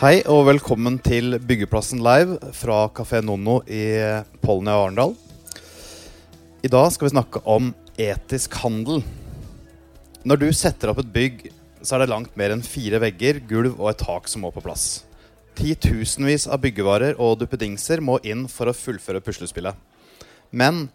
Hei og velkommen til Byggeplassen live fra Kafé Nonno i Polnia og Arendal. I dag skal vi snakke om etisk handel. Når du setter opp et bygg, så er det langt mer enn fire vegger, gulv og et tak som må på plass. Titusenvis av byggevarer og duppedingser må inn for å fullføre puslespillet. Men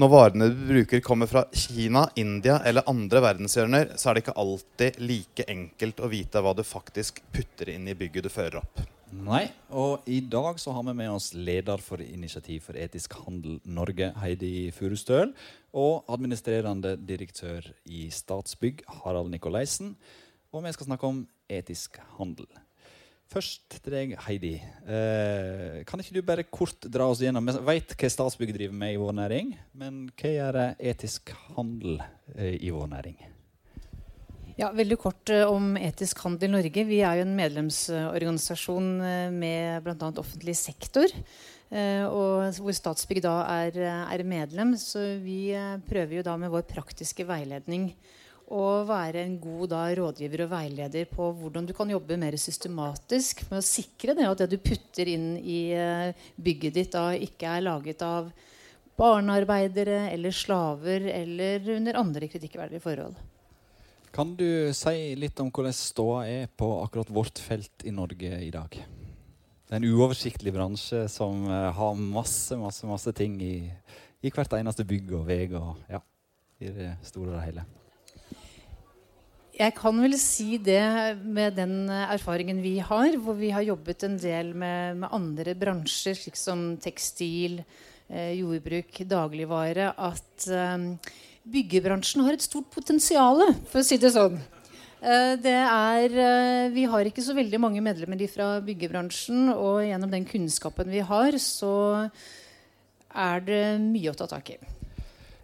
når varene du bruker kommer fra Kina, India eller andre verdenshjørner, så er det ikke alltid like enkelt å vite hva du faktisk putter inn i bygget du fører opp. Nei, og i dag så har vi med oss leder for Initiativ for etisk handel Norge, Heidi Furustøl, og administrerende direktør i Statsbygg, Harald Nikolaisen. Og vi skal snakke om etisk handel. Først til deg, Heidi. Eh, kan ikke du bare kort dra oss gjennom Vi vet hva Statsbygg driver med i vår næring, men hva gjør etisk handel eh, i vår næring? Ja, Veldig kort uh, om Etisk handel i Norge. Vi er jo en medlemsorganisasjon uh, med bl.a. offentlig sektor. Uh, og hvor Statsbygg da er, er, medlem. Så vi prøver jo da med vår praktiske veiledning å være en god da, rådgiver og veileder på hvordan du kan jobbe mer systematisk med å sikre det at det du putter inn i bygget ditt, da ikke er laget av barnearbeidere eller slaver eller under andre kritikkverdige forhold. Kan du si litt om hvordan ståa er på akkurat vårt felt i Norge i dag? Det er en uoversiktlig bransje som uh, har masse masse, masse ting i, i, hvert eneste bygg og vei og ja, i det store og hele. Jeg kan vel si det med den erfaringen vi har, hvor vi har jobbet en del med, med andre bransjer, slik som tekstil, eh, jordbruk, dagligvare, at eh, byggebransjen har et stort potensial, for å si det sånn. Eh, det er, eh, vi har ikke så veldig mange medlemmer fra byggebransjen, og gjennom den kunnskapen vi har, så er det mye å ta tak i.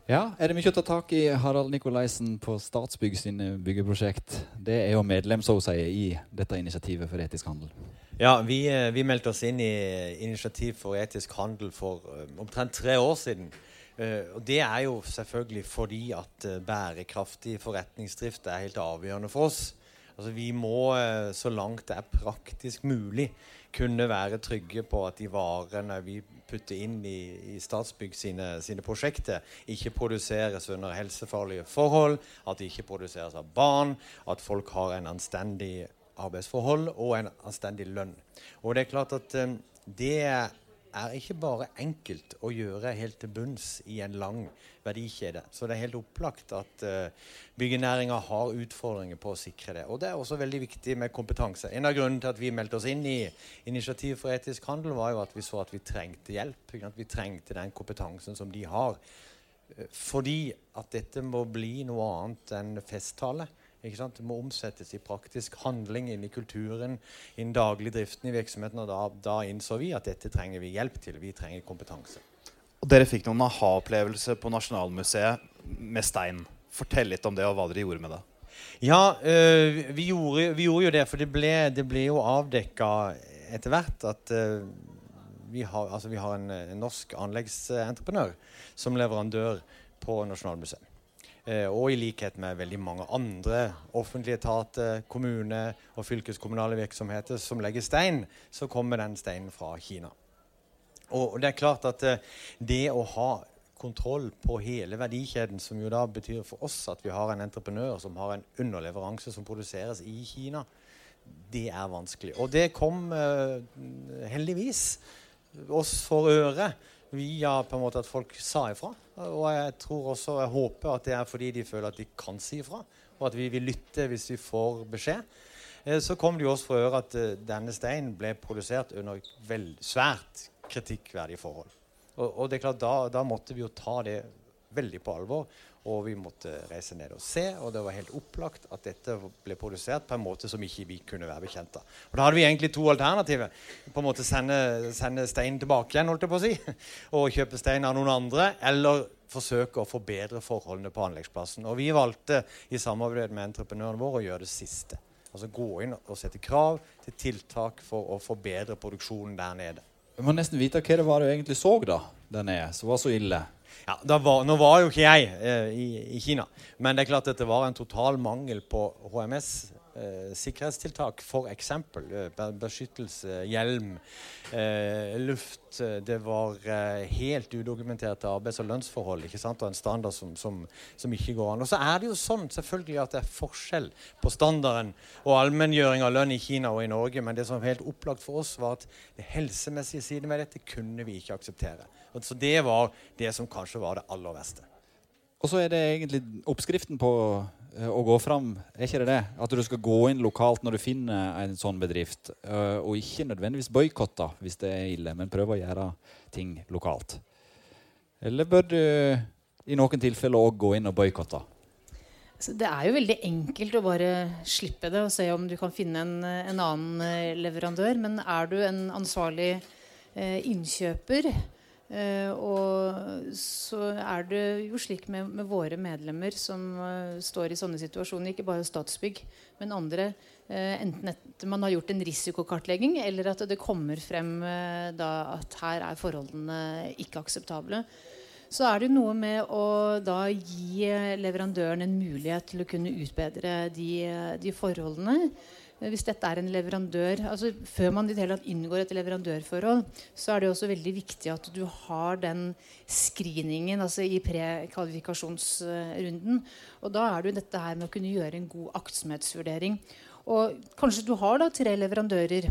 Ja, Er det mye å ta tak i Harald Nikolaisen på Statsbygg sine byggeprosjekt? Det er jo medlem så å si, i dette initiativet for etisk handel. Ja, vi, eh, vi meldte oss inn i Initiativ for etisk handel for omtrent tre år siden. Og Det er jo selvfølgelig fordi at bærekraftig forretningsdrift er helt avgjørende for oss. Altså Vi må uh, så langt det er praktisk mulig kunne være trygge på at de varene vi putter inn i, i Statsbygg sine, sine, prosjekter, ikke produseres under helsefarlige forhold, at de ikke produseres av barn, at folk har en anstendig arbeidsforhold og en anstendig lønn. Og det er klart at det er ikke bare enkelt å gjøre helt til bunns i en lang verdikjede. Så det er helt opplagt at uh, byggenæringa har utfordringer på å sikre det. Og det er også veldig viktig med kompetanse. En av grunnene til at vi meldte oss inn i Initiativ for etisk handel, var jo at vi så at vi trengte hjelp. At vi trengte den kompetansen som de har. Uh, fordi at dette må bli noe annet enn festtale. Det må omsettes i praktisk handling inn i kulturen, inn daglig driften i virksomheten. Og da, da, innså vi at dette trenger vi hjelp til. Vi trenger kompetanse. Og Dere fikk noen aha-opplevelser på Nasjonalmuseet med stein. Fortell litt om det, og hva dere gjorde med det. Ja, øh, vi, gjorde, vi, gjorde, jo det. For det ble, det ble jo avdekka etter hvert at øh, vi, har, altså vi har en, en norsk anleggsentreprenør som leverandør på Nasjonalmuseet. Eh, og i likhet med veldig mange andre offentlige etater, kommune- og fylkeskommunale virksomheter som legger stein, så kommer den steinen fra Kina. Og det er klart at eh, det å ha kontroll på hele verdikjeden, som jo da betyr for oss at vi har en entreprenør som har en underleveranse som produseres i Kina, det er vanskelig. Og det kom uh, heldigvis oss for øre via på en måte at folk sa ifra. Og jeg tror også, jeg håper at det er fordi de føler at de kan si ifra, og at vi vil lytte hvis vi får beskjed. Eh, så kom det jo også for øre at uh, denne steinen ble produsert under vel, svært kritikkverdige forhold. Og, og det er klart, da, da måtte vi jo ta det veldig på alvor. Og vi måtte reise ned og se, og det var helt opplagt at dette ble produsert på en måte som ikke vi kunne være bekjent av. Og Da hadde vi egentlig to alternativer. På en måte Sende, sende stein tilbake igjen, holdt jeg på å si, og kjøpe stein av noen andre. Eller forsøke å forbedre forholdene på anleggsplassen. Og vi valgte i samarbeid med entreprenøren vår å gjøre det siste. Altså gå inn og sette krav til tiltak for å forbedre produksjonen der nede. Vi må nesten vite hva det var du egentlig så da, der nede, som var så ille. Ja, var, nå var jo ikke jeg eh, i, i, Kina, men det er klart at det var en total mangel på HMS eh, sikkerhetstiltak, f.eks. Eh, beskyttelse, hjelm, eh, luft. Det var eh, helt udokumenterte arbeids- og lønnsforhold ikke sant? og en standard som, som, som, ikke går an. Og så er det jo sånn selvfølgelig at det er forskjell på standarden og allmenngjøring av lønn i Kina og i Norge, men det som var helt opplagt for oss, var at det helsemessige siden ved dette kunne vi ikke akseptere. Og så det var det som kanskje var det aller verste. Og så er det egentlig oppskriften på å gå fram. Er ikke det det? At du skal gå inn lokalt når du finner en sånn bedrift, uh, og ikke nødvendigvis boikotte hvis det er ille, men prøve å gjøre ting lokalt. Eller bør du i noen tilfeller òg gå inn og boikotte? Det er jo veldig enkelt å bare slippe det og se om du kan finne en, en annen eh, leverandør. Men er du en ansvarlig eh, innkjøper, Uh, og så er det jo slik med, med våre medlemmer som uh, står i sånne situasjoner, ikke bare Statsbygg, men andre, uh, enten at man har gjort en risikokartlegging, eller at det kommer frem da at her er forholdene ikke akseptable. Så er det noe med å da gi leverandøren en mulighet til å kunne utbedre de, de forholdene. Hvis dette er en leverandør altså Før man inngår et leverandørforhold, så er det også veldig viktig at du har den screeningen altså i prekvalifikasjonsrunden. Og da er det jo dette her med å kunne gjøre en god aktsomhetsvurdering. Og kanskje du har da tre leverandører.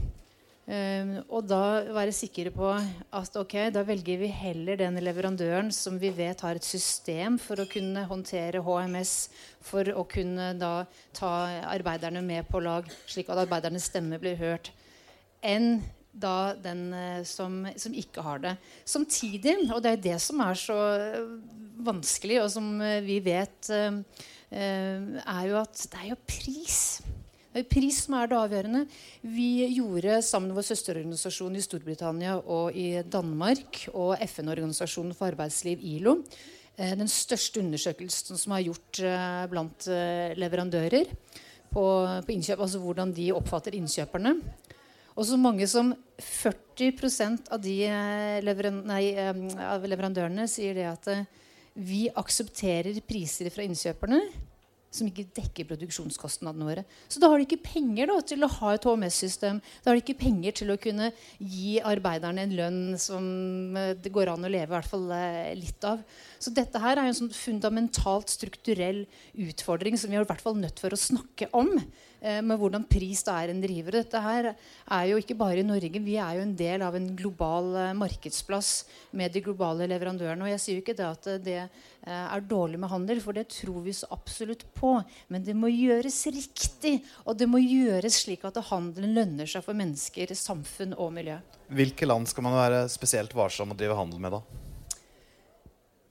Um, og da være sikre på at ok, da velger vi heller den leverandøren som vi vet har et system for å kunne håndtere HMS, for å kunne da ta arbeiderne med på lag, slik at arbeidernes stemme blir hørt, enn da den uh, som, som, ikke har det. Samtidig, og det er det som er så vanskelig, og som uh, vi vet, er jo at det er jo pris. Pris som er det avgjørende. Vi gjorde sammen med vår søsterorganisasjon i Storbritannia og i Danmark og FN-organisasjonen for arbeidsliv, ILO, eh, den største undersøkelsen som er gjort eh, blant eh, leverandører på, på innkjøp, altså hvordan de oppfatter innkjøperne. Og så mange som 40% av, de leveran nei, av leverandørene sier det at vi aksepterer priser fra innkjøperne som ikke dekker produksjonskostnadene våre. Så da har de ikke penger da, til å ha et HMS-system. Da har de ikke penger til å kunne gi arbeiderne en lønn som eh, det går an å leve i hvert fall eh, litt av. Så dette her er en sånn fundamentalt strukturell utfordring som vi er i hvert fall nødt for å snakke om med hvordan pris da er en driver. Dette her er jo ikke bare i Norge. Vi er jo en del av en global eh, markedsplass med de globale leverandørene. Og jeg sier jo ikke det at det eh, er dårlig med handel, for det tror vi så absolutt på. Men det må gjøres riktig, og det må gjøres slik at handelen lønner seg for mennesker, samfunn og miljø. Hvilke land skal man være spesielt varsom å drive handel med, da?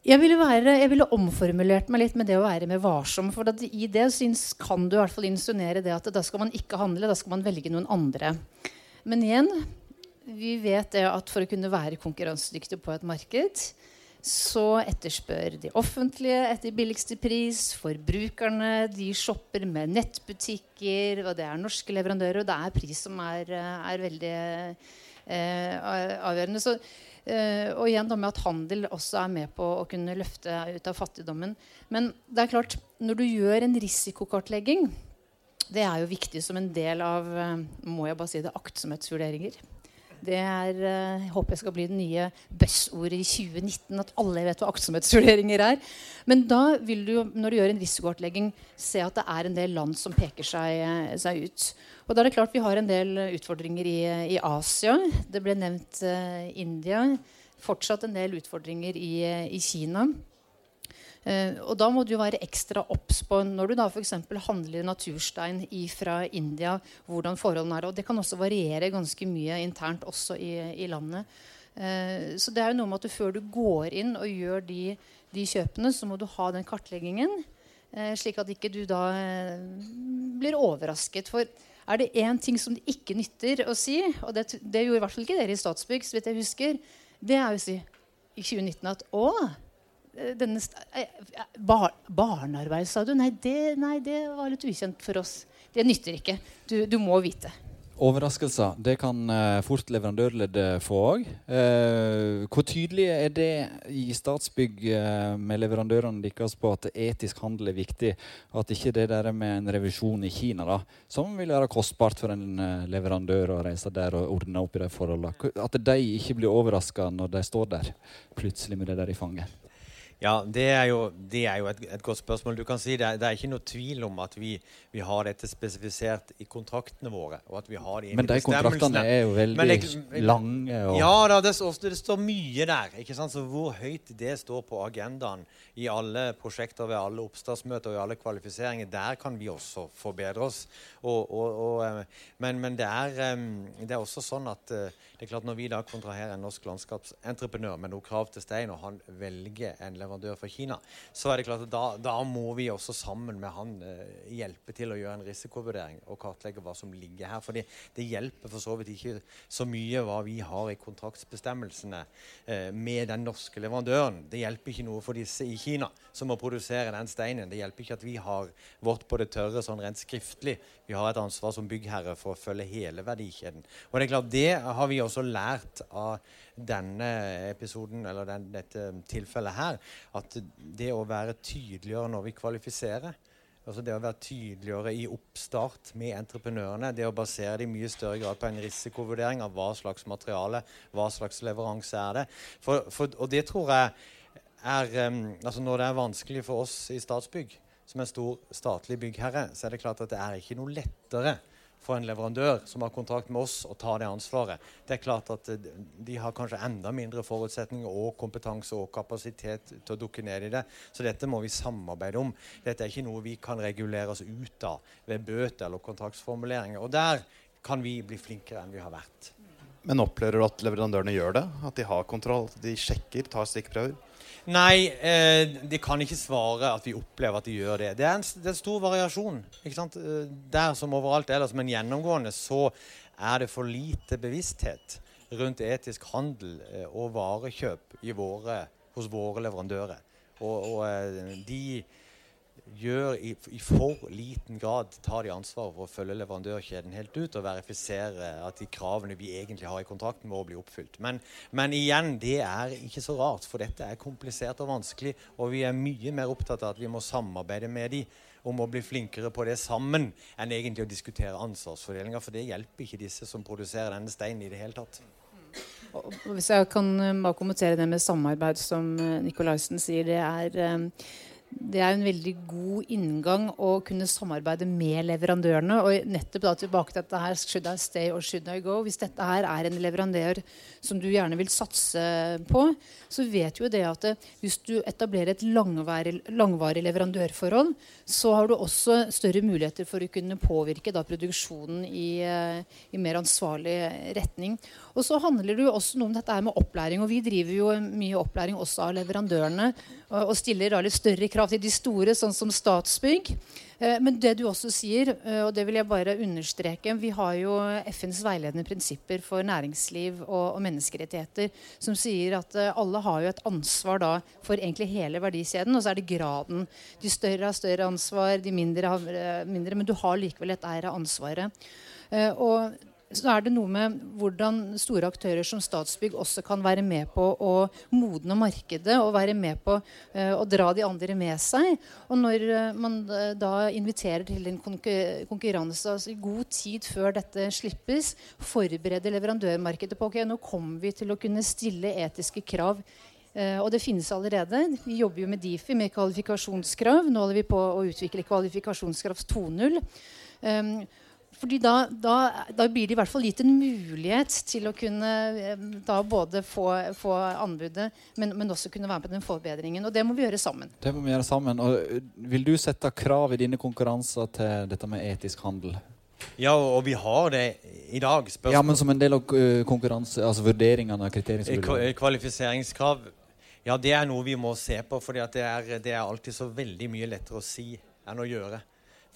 Jeg ville, være, jeg ville, omformulert meg litt med det å være mer varsom. For i det syns, kan du i hvert fall insinuere det at da skal man ikke handle, da skal man velge noen andre. Men igjen, vi vet det at for å kunne være konkurransedyktig på et marked, så etterspør de offentlige etter billigste pris. Forbrukerne de shopper med nettbutikker, og det er norske leverandører. Og det er pris som er, er veldig eh, avgjørende. Så og igjen da med at handel også er med på å kunne løfte ut av fattigdommen. Men det er klart, når du gjør en risikokartlegging, det er jo viktig som en del av uh, må jeg bare si det, aktsomhetsvurderinger. Det er, uh, jeg håper jeg skal bli det nye buzzordet i 2019, at alle vet hva aktsomhetsvurderinger er. Men da vil du, når du gjør en risikokartlegging, se at det er en del land som peker seg, seg ut. Og da er det klart Vi har en del utfordringer i, i Asia. Det ble nevnt uh, India. Fortsatt en del utfordringer i, i Kina. Uh, og da må du være ekstra obs på når du da f.eks. handler naturstein fra India, hvordan forholdene er. Og det kan også variere ganske mye internt også i, i landet. Uh, så det er jo noe med at du, før du går inn og gjør de, de kjøpene, så må du ha den kartleggingen. slik at ikke du da blir overrasket. For er det én ting som det ikke nytter å si, og det, det gjorde i hvert fall ikke dere i Statsbygg, så vidt jeg husker, det er å si i 2019 at å, denne eh, bar, Barnearbeid, sa du? Nei det, nei det, var litt ukjent for oss. Det nytter ikke. Du, du må vite. Overraskelser det kan fort leverandørleddet få òg. Uh, hvor tydelig er det i Statsbygg med leverandørene deres på at etisk handel er viktig? At ikke det der med en revisjon i Kina, da, som vil være kostbart for en leverandør å reise der og ordne opp i de forholdene, at de ikke blir overraska når de står der plutselig med det der i fanget? Ja, Det er jo, det er jo et, et, godt spørsmål. Du kan si det, det, er ikke noe tvil om at vi, vi, har dette spesifisert i kontraktene våre. og at vi har det Men de kontraktene er jo veldig det, lange. Og... Ja, da, det, det, står mye der. ikke sant? Så Hvor høyt det står på agendaen i alle prosjekter, ved alle oppstartsmøter og i alle kvalifiseringer, der kan vi også forbedre oss. Og, og, og, eh, men, men det, er, eh, det, er, også sånn at eh, det er klart når vi da kontraherer en norsk landskapsentreprenør med noe krav til stein, og han velger en leverandør fra Kina, så er det klart at da, da må vi også sammen med han eh, hjelpe til å gjøre en risikovurdering og kartlegge hva som ligger her. For det hjelper for så vidt ikke så mye hva vi har i kontraktsbestemmelsene eh, med den norske leverandøren. Det hjelper ikke noe for disse i Kina som må produsere den steinen. Det hjelper ikke at vi har vårt på det tørre sånn rent skriftlig. Vi har et ansvar som byggherre for å følge hele verdikjeden. Og Det er klart, det har vi også lært av denne episoden, eller den, dette tilfellet her. At det å være tydeligere når vi kvalifiserer Altså Det å være tydeligere i oppstart med entreprenørene. Det å basere det i mye større grad på en risikovurdering av hva slags materiale, hva slags leveranse er det. For, for, og det tror jeg er um, altså Når det er vanskelig for oss i Statsbygg, som er stor statlig byggherre, så er det klart at det er ikke noe lettere for en leverandør som har kontrakt med oss, å ta det ansvaret. Det er klart at eh, De har kanskje enda mindre forutsetninger og kompetanse og kapasitet til å dukke ned i det. Så dette må vi samarbeide om. Dette er ikke noe vi kan regulere oss ut av ved bøter eller kontraktsformuleringer. Og der kan vi bli flinkere enn vi har vært. Men opplever du at leverandørene gjør det? At de har kontroll? At de sjekker, tar stikkprøver? Nei, eh, de kan ikke svare at vi opplever at de gjør det. Det er en, det er stor variasjon. Eh, Der som overalt ellers, men gjennomgående så er det for lite bevissthet rundt etisk handel eh, og varekjøp våre, hos våre leverandører. Og, og eh, de gjør i, i, for liten grad tar de ansvar for å følge leverandørkjeden helt ut og verifisere at de kravene vi egentlig har i kontrakten, må bli oppfylt. Men, men, igjen, det er ikke så rart, for dette er komplisert og vanskelig. Og vi er mye mer opptatt av at vi må samarbeide med de om å bli flinkere på det sammen, enn egentlig å diskutere ansvarsfordelinga. For det hjelper ikke disse som produserer denne steinen i det hele tatt. Hvis jeg kan eh, bare kommentere det med samarbeid, som eh, Nikolaisen sier. det er eh, det er en veldig god inngang å kunne samarbeide med leverandørene. Og nettopp da tilbake til dette her, should I stay or should I go? Hvis dette her er en leverandør som du gjerne vil satse på, så vet jo det at hvis du etablerer et langvarig, langvarig, leverandørforhold, så har du også større muligheter for å kunne påvirke da, produksjonen i, eh, i, mer ansvarlig retning. Og så handler det jo også noe om dette her med opplæring. Og vi driver jo mye opplæring også av leverandørene og, og stiller da litt større krav til de store, sånn som Statsbygg. Eh, men det du også sier, eh, og det vil jeg bare understreke Vi har jo FNs veiledende prinsipper for næringsliv og, og menneskerettigheter som sier at eh, alle har jo et ansvar da for egentlig hele verdikjeden. Og så er det graden. De større har større ansvar, de mindre har mindre. Men du har likevel et eier av ansvaret. Og så er det noe med hvordan store aktører som Statsbygg også kan være med på å modne markedet og være med på uh, å dra de andre med seg. Og når uh, man uh, da inviterer til en konkurranse altså i god tid før dette slippes, forbereder leverandørmarkedet på ok, nå kommer vi til å kunne stille etiske krav og det finnes allerede. Vi jobber jo med Difi med kvalifikasjonskrav. Nå holder vi på å utvikle kvalifikasjonskrav 2.0. Fordi da, da, da, blir det i hvert fall gitt en mulighet til å kunne eh, da både få, få anbudet, men, men, også kunne være med på den forbedringen. Og det må vi gjøre sammen. Det må vi gjøre sammen. Og eh, vil du sette krav i dine konkurranser til dette med etisk handel? Ja, og vi har det i dag. Spørsmål. Ja, Men som en del av eh, konkurranse, altså vurderingene av kriteriene? Kvalifiseringskrav. Ja, det er noe vi må se på. For det, det er alltid så veldig mye lettere å si enn å gjøre.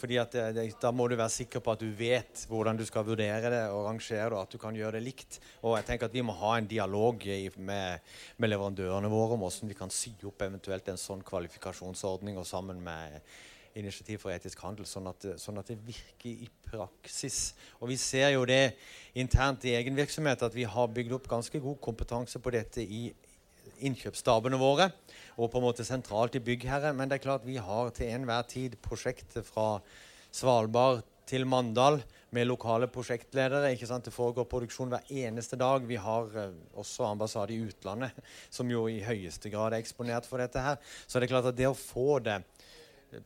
Fordi at det, det, Da må du være sikker på at du vet hvordan du skal vurdere det og rangere det, og at du kan gjøre det likt. Og jeg tenker at Vi må ha en dialog i, med, med, leverandørene våre om hvordan vi kan sy opp eventuelt en sånn kvalifikasjonsordning, og sammen med initiativ for etisk handel, sånn at, sånn at, det virker i praksis. Og vi ser jo det internt i egen virksomhet at vi har bygd opp ganske god kompetanse på dette i innkjøpsstabene våre og på en måte sentralt i byggherre. Men det er klart vi har til enhver tid prosjekter fra Svalbard til Mandal med lokale prosjektledere. ikke sant? Det foregår produksjon hver eneste dag. Vi har uh, også ambassade i utlandet, som jo i høyeste grad er eksponert for dette her. Så det er klart at det å få det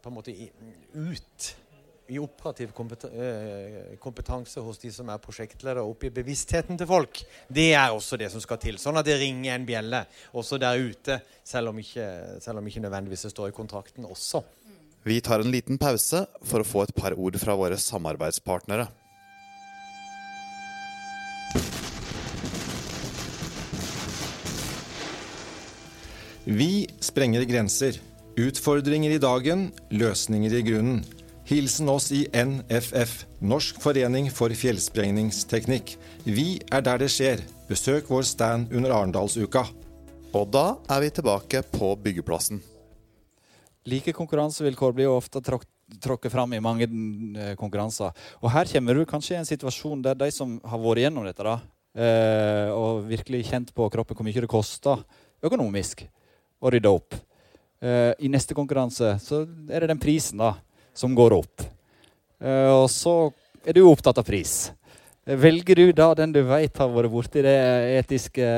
på en måte ut i operativ eh, kompetanse hos de som er prosjektledere, opp i bevisstheten til folk, det er også det som skal til. Sånn at det ringer en bjelle også der ute, selv om ikke, selv om ikke nødvendigvis det står i kontrakten også. Vi tar en liten pause for å få et par ord fra våre samarbeidspartnere. Vi sprenger grenser. Utfordringer i dagen, løsninger i grunnen. Hilsen oss i NFF, Norsk forening for fjellsprengningsteknikk. Vi er der det skjer. Besøk vår stand under Arendalsuka. Og da er vi tilbake på byggeplassen. Like konkurransevilkår blir jo ofte tråkket tråkket fram i mange uh, konkurranser. Og her kommer du kanskje i en situasjon der de som har vært gjennom dette, da, uh, og virkelig kjent på kroppen hvor mye det koster økonomisk å rydde opp, Uh, I neste konkurranse så er det den prisen da, som går opp. Uh, og så er du opptatt av pris. Velger du da den du vet har vært borti det etiske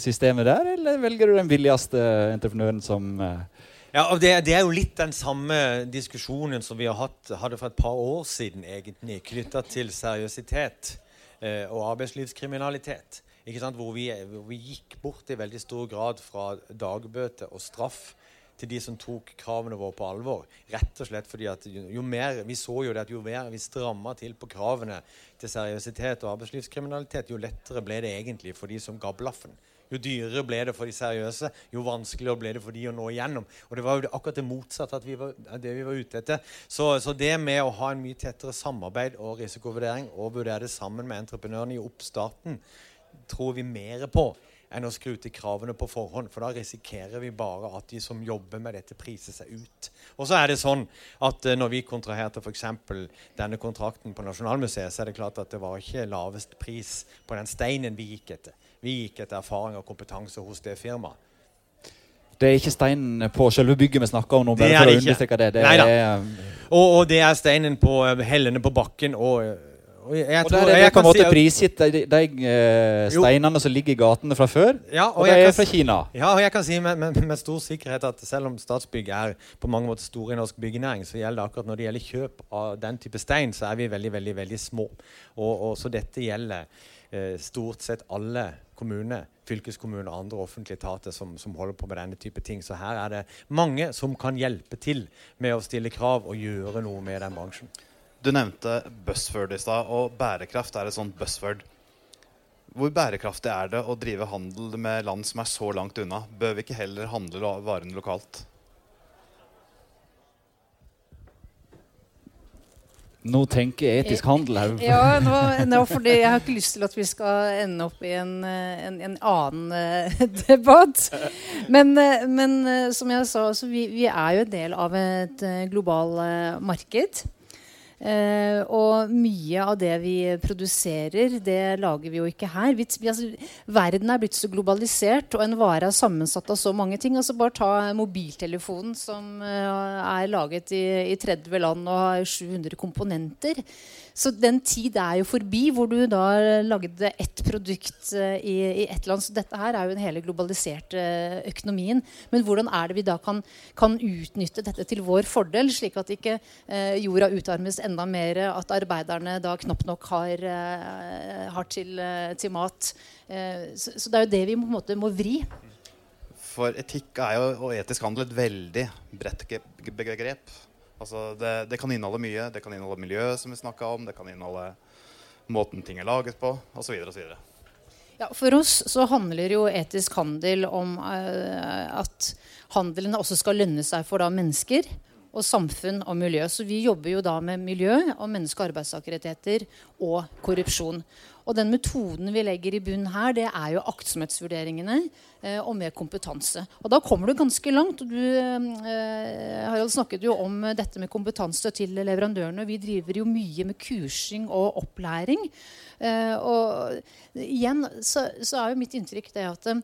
systemet der, eller velger du den billigste entreprenøren som uh, ja, og det, det, er jo litt den samme diskusjonen som vi har hatt, hadde for et par år siden, egentlig, knytta til seriøsitet og arbeidslivskriminalitet. Hvor vi, hvor vi, gikk bort i veldig stor grad fra dagbøter og straff til de som tok kravene våre på alvor. Rett og slett fordi at jo, mer, Vi så jo det at jo mer vi stramma til på kravene til seriøsitet og arbeidslivskriminalitet, jo lettere ble det egentlig for de som ga blaffen. Jo dyrere ble det for de seriøse, jo vanskeligere ble det for de å nå igjennom. Og Det var jo akkurat det motsatte av det vi var ute etter. Så, så, det med å ha en mye tettere samarbeid og risikovurdering og vurdere det sammen med entreprenørene i oppstarten, tror vi mer på enn å skru til kravene på forhånd. For da risikerer vi bare at de som jobber med dette, priser seg ut. Og så er det sånn at uh, når vi kontraherte f.eks. denne kontrakten på Nasjonalmuseet, så er det klart at det var ikke lavest pris på den steinen vi gikk etter. Vi gikk etter erfaring og kompetanse hos det firmaet. Det er ikke steinen på selve bygget vi snakker om nå. bare for å understreke det. det er, og, og, det er steinen på eh, hellene på bakken og og, jeg, og der er det på en måte si prisgitt de, de de steinene som ligger i gatene fra før. Ja, og, og de er fra Kina. Ja, og jeg kan si med, med, med, stor sikkerhet at selv om Statsbygg er på mange måter store i norsk byggenæring, så gjelder det akkurat når det gjelder kjøp av den type stein, så er vi veldig, veldig, veldig små. Og, og så dette gjelder eh, stort sett alle kommuner, fylkeskommuner og andre offentlige etater som, som, holder på med denne type ting. Så her er det mange som kan hjelpe til med å stille krav og gjøre noe med den bransjen. Du nevnte buzzword i stad, og bærekraft er et sånt buzzword. Hvor bærekraftig er det å drive handel med land som er så langt unna? Bør vi ikke heller handle varene lokalt? Nå tenker jeg etisk handel her. Ja, nå, nå, fordi jeg har ikke lyst til at vi skal ende opp i en, en, en annen uh, debatt. Men, uh, men uh, som jeg sa, vi, vi, er jo en del av et globalt marked. Uh, og mye av det vi produserer, det lager vi jo ikke her. Vi, altså, verden er blitt så globalisert, og en vare er sammensatt av så mange ting. Altså, bare ta mobiltelefonen, som uh, er laget i, i 30 land og har 700 komponenter. Så den tid er jo forbi hvor du da lagde ett produkt uh, i, i ett land. Så dette her er jo den hele globaliserte økonomien. Men hvordan er det vi da kan, kan utnytte dette til vår fordel, slik at ikke jorda utarmes enda mer, at arbeiderne da knapt nok har, uh, har til, til, mat. Så, så, det er jo det vi på en måte må vri. For etikk er jo, og etisk handel et veldig bredt begrep. Altså det, det, kan inneholde mye. Det kan inneholde miljø, som vi snakka om. Det kan inneholde måten ting er laget på, osv. osv. Ja, for oss så handler jo etisk handel om uh, at handelen også skal lønne seg for da mennesker. Og samfunn og miljø. Så vi jobber jo da med miljø og menneske- og arbeidstakerrettigheter og korrupsjon. Og den metoden vi legger i bunnen her, det er jo aktsomhetsvurderingene eh, og med kompetanse. Og da kommer du ganske langt. Du eh, Harald, snakket jo om dette med kompetanse til leverandørene. Vi driver jo mye med kursing og opplæring. Eh, og igjen så, så er jo mitt inntrykk det at eh,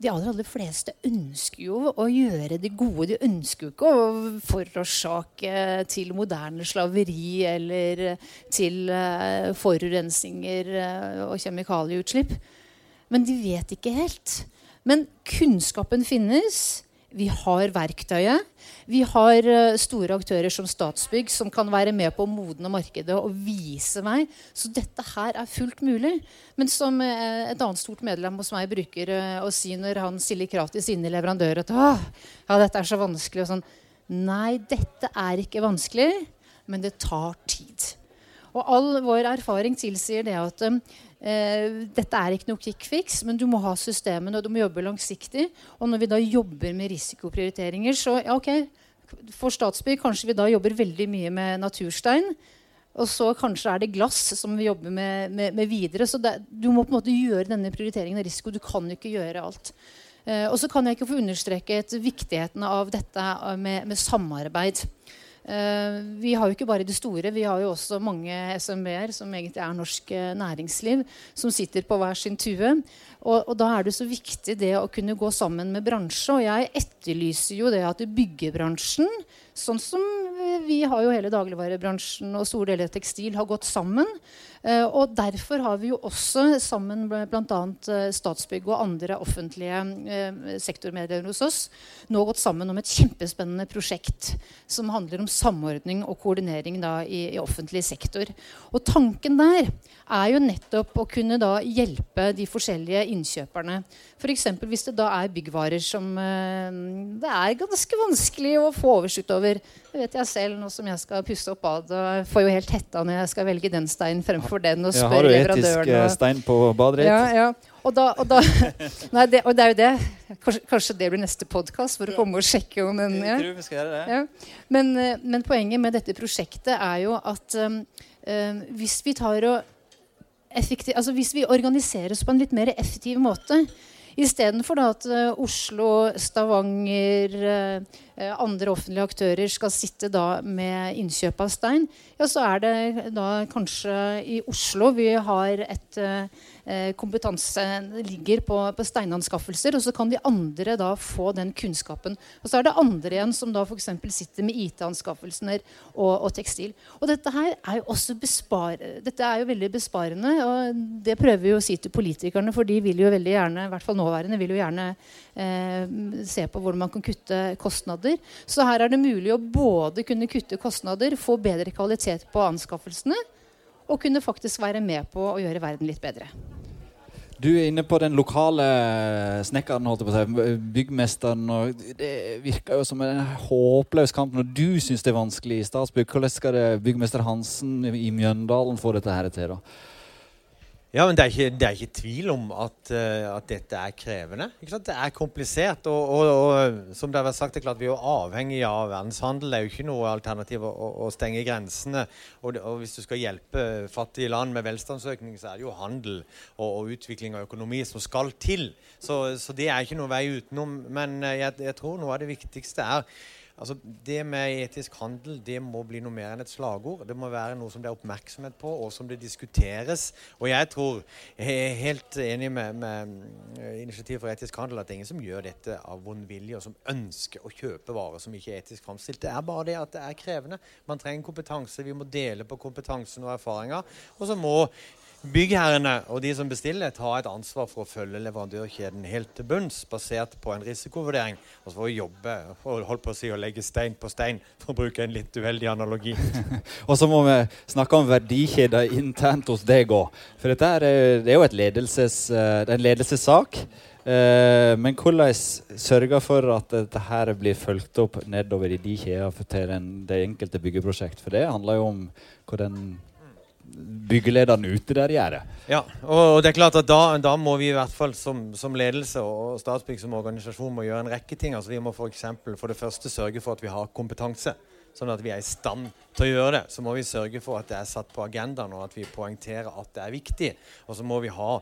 de aller, aller fleste ønsker jo å gjøre det gode. De ønsker jo ikke å forårsake til moderne slaveri eller til uh, forurensninger uh, og kjemikalieutslipp. Men de vet ikke helt. Men kunnskapen finnes. Vi har verktøyet. Vi har uh, store aktører som Statsbygg som kan være med på å modne markedet og vise meg. Så dette her er fullt mulig. Men som uh, et annet stort medlem hos meg bruker uh, å si når han stiller krav til sine leverandører at ja, dette er så vanskelig og sånn Nei, dette er ikke vanskelig, men det tar tid. Og all vår erfaring tilsier det at Eh, dette er ikke noe quick fix, men du må ha systemene og du må jobbe langsiktig. Og når vi da jobber med risikoprioriteringer, så ja, ok, for Statsbygg kanskje vi da jobber veldig mye med naturstein. Og så kanskje er det glass som vi jobber med, med, med videre. Så det, du må på en måte gjøre denne prioriteringen av risiko. Du kan ikke gjøre alt. Eh, og så kan jeg ikke få understreket viktigheten av dette med, med samarbeid. Uh, vi har jo ikke bare det store, vi har jo også mange SMB-er, som egentlig er norsk uh, næringsliv, som sitter på hver sin tue. Og, og, da er det så viktig det å kunne gå sammen med bransje. Og jeg etterlyser jo det at byggebransjen, sånn som vi har jo hele dagligvarebransjen og store deler av tekstil, har gått sammen. Uh, og derfor har vi jo også sammen bl.a. Uh, Statsbygg og andre offentlige sektormedlemmer hos oss nå gått sammen om et kjempespennende prosjekt som handler om samordning og koordinering da, i, i, offentlig sektor. Og tanken der er jo nettopp å kunne da hjelpe de forskjellige innkjøperne. F.eks. hvis det da er byggvarer som det er ganske vanskelig å få oversikt over. Det vet jeg selv nå som jeg skal pusse opp badet. Og får jo helt hetta når jeg skal velge den steinen fremfor den. og spør ja, Har du etisk og... stein på badet ditt? Ja, ja. Og, da, og, da, nei, det, og det er jo det. Kanskje, kanskje det blir neste podkast for å komme og sjekke om den ja. Ja. Men, men, poenget med dette prosjektet er jo at um, um, hvis vi tar og altså hvis vi organiserer oss på en litt mer effektiv måte Istedenfor at uh, Oslo, Stavanger, uh, andre offentlige aktører skal sitte da med innkjøp av stein, ja, så er det da kanskje i Oslo vi har et Eh, kompetanse ligger på, på, steinanskaffelser. Og så kan de andre da få den kunnskapen. Og så er det andre igjen som da f.eks. sitter med IT-anskaffelser og, og, tekstil. Og dette her er jo også bespar, dette er jo veldig besparende. Og det prøver vi å si til politikerne, for de vil jo veldig gjerne, i hvert fall nåværende, vil jo gjerne eh, se på hvordan man kan kutte kostnader. Så her er det mulig å både kunne kutte kostnader, få bedre kvalitet på anskaffelsene, og kunne faktisk være med på å gjøre verden litt bedre. Du er inne på den lokale snekkeren, holdt jeg på å si, byggmesteren. og Det virker jo som en håpløs kamp når du syns det er vanskelig i Statsbygg. Hvordan skal det byggmester Hansen i Mjøndalen få dette her til? da? Ja, men det er ikke, det er ikke tvil om at, uh, at, dette er krevende. Det er komplisert. Og, og, og, som det har vært sagt, det er klart vi er avhengig av verdenshandel. Det er jo ikke noe alternativ å, å stenge grensene. Og, og, hvis du skal hjelpe fattige land med velstandsøkning, så er det jo handel og, utvikling av økonomi som skal til. Så, så, det er ikke noe vei utenom. Men uh, jeg, jeg tror noe av det viktigste er Altså, det med etisk handel det må bli noe mer enn et slagord. Det må være noe som det er oppmerksomhet på, og som det diskuteres. Og jeg tror, jeg er helt enig med, med eh, Initiativ for etisk handel, at det er ingen som gjør dette av vond vilje, og som ønsker å kjøpe varer som ikke er etisk framstilt. Det er bare det at det er krevende. Man trenger kompetanse. Vi må dele på kompetansen og erfaringer. Og så må byggherrene og de som bestiller, tar et ansvar for å følge leverandørkjeden helt til bunns, basert på en risikovurdering. Og så får vi jobbe og holde på å si å legge stein på stein, for å bruke en litt uheldig analogi. og så må vi snakke om verdikjeder internt hos deg òg. For dette er, det er jo ledelses, er en ledelsessak. Eh, men hvordan sørge for at dette her blir fulgt opp nedover i de kjedene til det enkelte byggeprosjekt? For det handler jo om hvordan byggelederen ute der gjør det. Ja, og det er klart at da, da, må vi i hvert fall som, som ledelse og Statsbygg som organisasjon må gjøre en rekke ting. Altså Vi må for, eksempel, for det første sørge for at vi har kompetanse. sånn at vi er i stand til å gjøre det, så må vi sørge for at det er satt på agendaen, og at vi poengterer at det er viktig. Og så må vi ha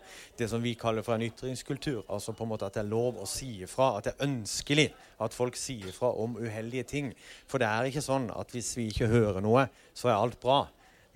det som vi kaller for en ytringskultur. Altså på en måte at det er lov å si ifra. At det er ønskelig at folk sier ifra om uheldige ting. For det er ikke sånn at hvis vi ikke hører noe, så er alt bra.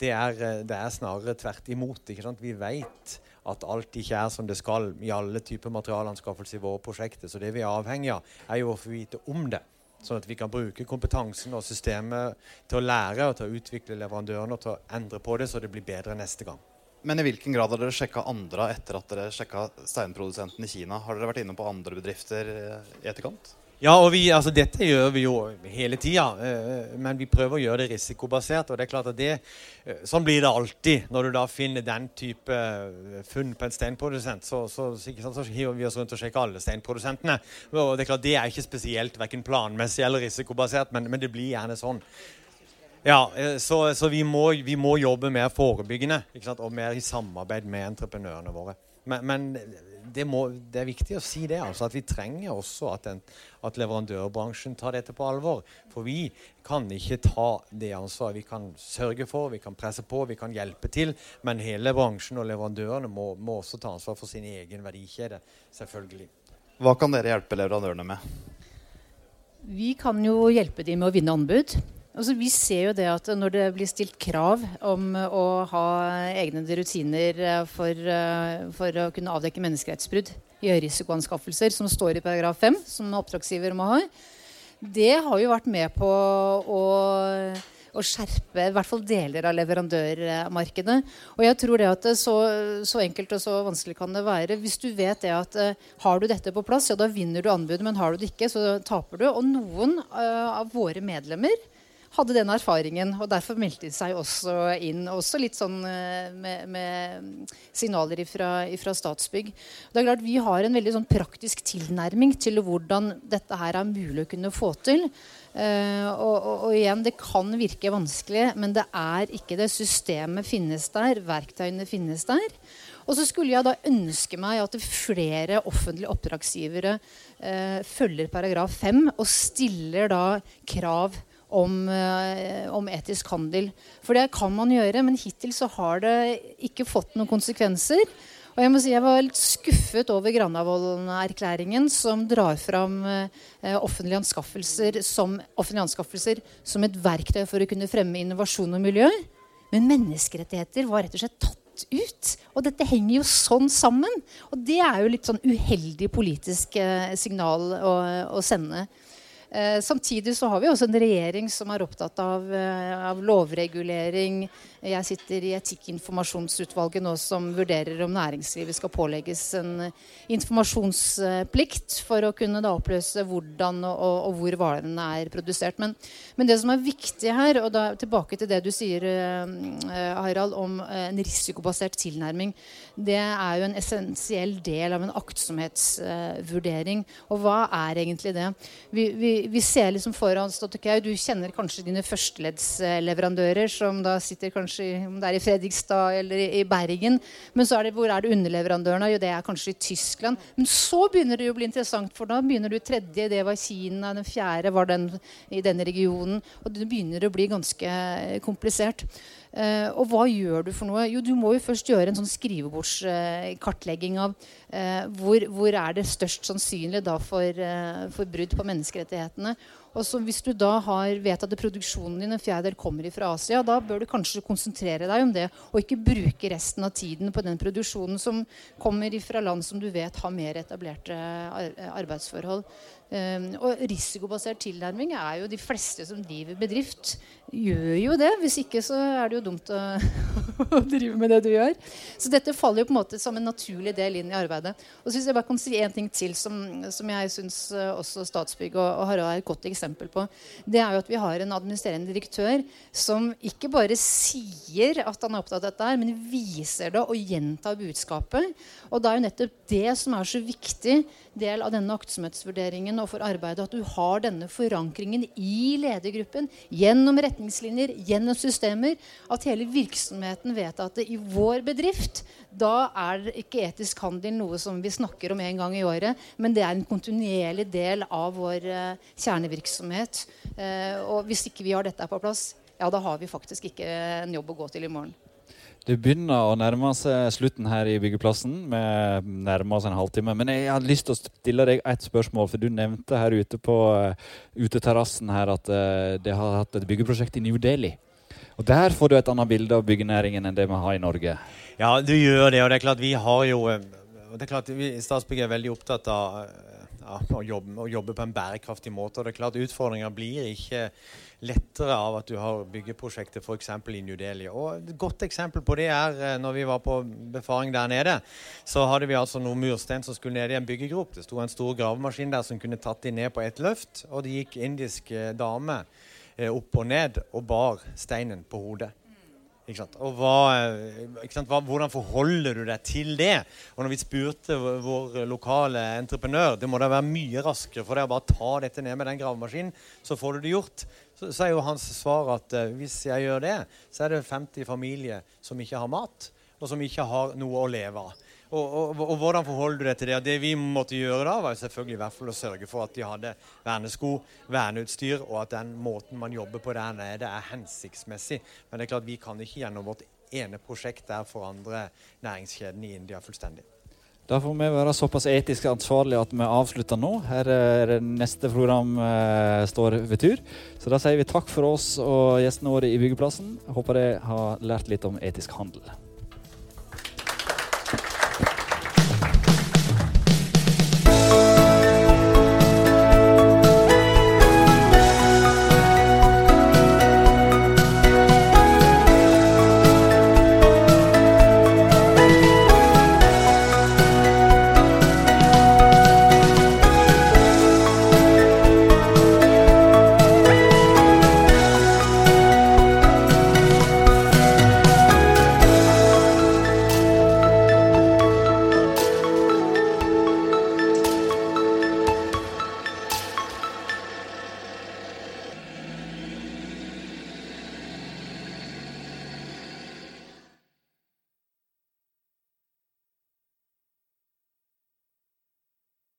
Det er, eh, det er snarere tvert imot. Vi vet at alt ikke er som det skal i alle typer materialanskaffelser i våre prosjekter. Så det vi er avhengig av, er jo å få vite om det. Sånn at vi kan bruke kompetansen og systemet til å lære og til å utvikle leverandørene og til å endre på det så det blir bedre neste gang. Men i hvilken grad har dere sjekka andre etter at dere sjekka steinprodusenten i Kina? Har dere vært inne på andre bedrifter eh, i etterkant? Ja, og vi, altså Dette gjør vi jo hele tida, eh, men vi prøver å gjøre det risikobasert. og det er klart at det, eh, Sånn blir det alltid når du da finner den type eh, funn på en steinprodusent. Så, så, så, så hiver vi oss rundt og sjekker alle steinprodusentene. og Det er klart det er ikke spesielt verken planmessig eller risikobasert, men, men det blir gjerne sånn. Ja, eh, så, så vi, må, vi, må, jobbe mer forebyggende og mer i samarbeid med entreprenørene våre. Men, men det, må, det, er viktig å si det, altså, at vi trenger også at, den, at, leverandørbransjen tar dette på alvor. For vi kan ikke ta det ansvaret. Vi kan sørge for, vi kan presse på, vi kan hjelpe til. Men hele bransjen og leverandørene må, må også ta ansvar for sin egen verdikjede. Selvfølgelig. Hva kan dere hjelpe leverandørene med? Vi kan jo hjelpe dem med å vinne anbud. Altså, vi ser jo det at når det blir stilt krav om å ha egne rutiner eh, for, eh, for å kunne avdekke menneskerettsbrudd gjøre risikoanskaffelser, som står i paragraf 5, som oppdragsgiver må ha, det har jo vært med på å, å skjerpe i hvert fall deler av leverandørmarkedet. Og jeg tror det at så, så, enkelt og så vanskelig kan det være. Hvis du vet det at har du dette på plass, ja da vinner du anbudet, men har du det ikke, så taper du. Og noen av våre medlemmer hadde den erfaringen. Og derfor meldte de seg også inn. Også litt sånn eh, med, med signaler fra Statsbygg. Det er klart Vi har en veldig sånn praktisk tilnærming til hvordan dette her er mulig å kunne få til. Uh, og, og, og, igjen, det kan virke vanskelig, men det er ikke det. Systemet finnes der, verktøyene finnes der. Og så skulle jeg da ønske meg at flere offentlige oppdragsgivere uh, følger paragraf 5 og stiller da krav om, eh, om, etisk handel. For det kan man gjøre, men hittil så har det ikke fått noen konsekvenser. Og Jeg må si jeg var litt skuffet over Granavolden-erklæringen, som drar fram eh, offentlige, anskaffelser som, offentlige anskaffelser som et verktøy for å kunne fremme innovasjon og miljø. Men menneskerettigheter var rett og slett tatt ut. Og dette henger jo sånn sammen. Og det er jo litt sånn uheldig politisk eh, signal å, å sende. Eh, samtidig så har vi også en regjering som er opptatt av, eh, av lovregulering. Jeg sitter i Etikkinformasjonsutvalget nå som vurderer om næringslivet skal pålegges en informasjonsplikt for å kunne da oppløse hvordan og, og, og hvor varene er produsert. Men, men, det som er viktig her, og da tilbake til det du sier, eh, Harald, om eh, en risikobasert tilnærming, det er jo en essensiell del av en aktsomhetsvurdering. Og hva er egentlig det? Vi, vi, vi ser liksom foran oss du kjenner kanskje dine førsteleddsleverandører, som da sitter kanskje om det er i Fredrikstad eller i, Bergen. Men så er det, hvor er det underleverandørene? Jo, det er kanskje i Tyskland. Men så begynner det jo å bli interessant, for da begynner du tredje, det var Kina. Den fjerde var den i denne regionen. Og det begynner å bli ganske komplisert. Uh, og hva gjør du for noe? Jo, du må jo først gjøre en sånn skrivebordskartlegging uh, av uh, hvor, hvor, er det størst sannsynlig da for, eh, for brudd på menneskerettighetene. Og så Hvis du da har, vet at produksjonen din en fjerdedel kommer fra Asia, da bør du kanskje konsentrere deg om det, og ikke bruke resten av tiden på den produksjonen som kommer fra land som du vet har mer etablerte arbeidsforhold. Um, og risikobasert tilnærming er jo de fleste som driver bedrift, gjør jo det. Hvis ikke så er det jo dumt å, å drive med det du gjør. Så dette faller jo på en måte som en naturlig del inn i arbeidet. Og så hvis jeg bare kan si en ting til som, som jeg syns uh, også Statsbygg og, og Harald er et godt eksempel på. Det er jo at vi har en administrerende direktør som ikke bare sier at han er opptatt av dette, her, men viser det og gjentar budskapet. Og det er jo nettopp det som er så viktig del av denne aktsomhetsvurderingen og for arbeidet at du har denne forankringen i ledergruppen gjennom retningslinjer, gjennom systemer. At hele virksomheten vet at i vår bedrift da er ikke etisk handel noe som vi snakker om en gang i året, men det er en kontinuerlig del av vår eh, kjernevirksomhet. Eh, og hvis ikke vi har dette på plass, ja, da har vi faktisk ikke en jobb å gå til i morgen. Det begynner å nærme seg slutten her i byggeplassen. Vi nærmer oss en halvtime. Men jeg hadde lyst til å stille deg et spørsmål. For du nevnte her ute på uh, uteterrassen her at uh, det har hatt et byggeprosjekt i New Delhi. Og Der får du et annet bilde av byggenæringen enn det vi har i Norge. Ja, du gjør det. Og det er klart vi har jo eh, det er klart vi Statsbygg er veldig opptatt av ja, å, jobbe, å, jobbe, på en bærekraftig måte. og det er klart Utfordringer blir ikke lettere av at du har byggeprosjekter f.eks. i New Delhi. Og Et godt eksempel på det er eh, når vi var på befaring der nede. Så hadde vi altså noen murstein som skulle ned i en byggegrop. Det sto en stor gravemaskin der som kunne tatt de ned på ett løft. Og det gikk indisk eh, dame eh, opp og ned og bar steinen på hodet. Og hva, hva, Hvordan forholder du deg til det? Og når vi spurte vår lokale entreprenør det må da være mye raskere for deg å bare ta dette ned med den gravemaskinen, så får du det gjort. Så, så er jo hans svar at uh, hvis jeg gjør det, så er det 50 familier som ikke har mat, og som ikke har noe å leve av. Og, og, og, hvordan forholder du deg til det? Det vi måtte gjøre da, var selvfølgelig i hvert fall å sørge for at de hadde vernesko, verneutstyr, og at den måten man jobber på der nede, er hensiktsmessig. Men det er klart vi kan ikke gjennom vårt ene prosjekt der forandre næringskjeden i India fullstendig. Da får vi være såpass etisk ansvarlige at vi avslutter nå. Her er neste program eh, står ved tur. Så da sier vi takk for oss og gjestene våre i Byggeplassen. Håper dere har lært litt om etisk handel.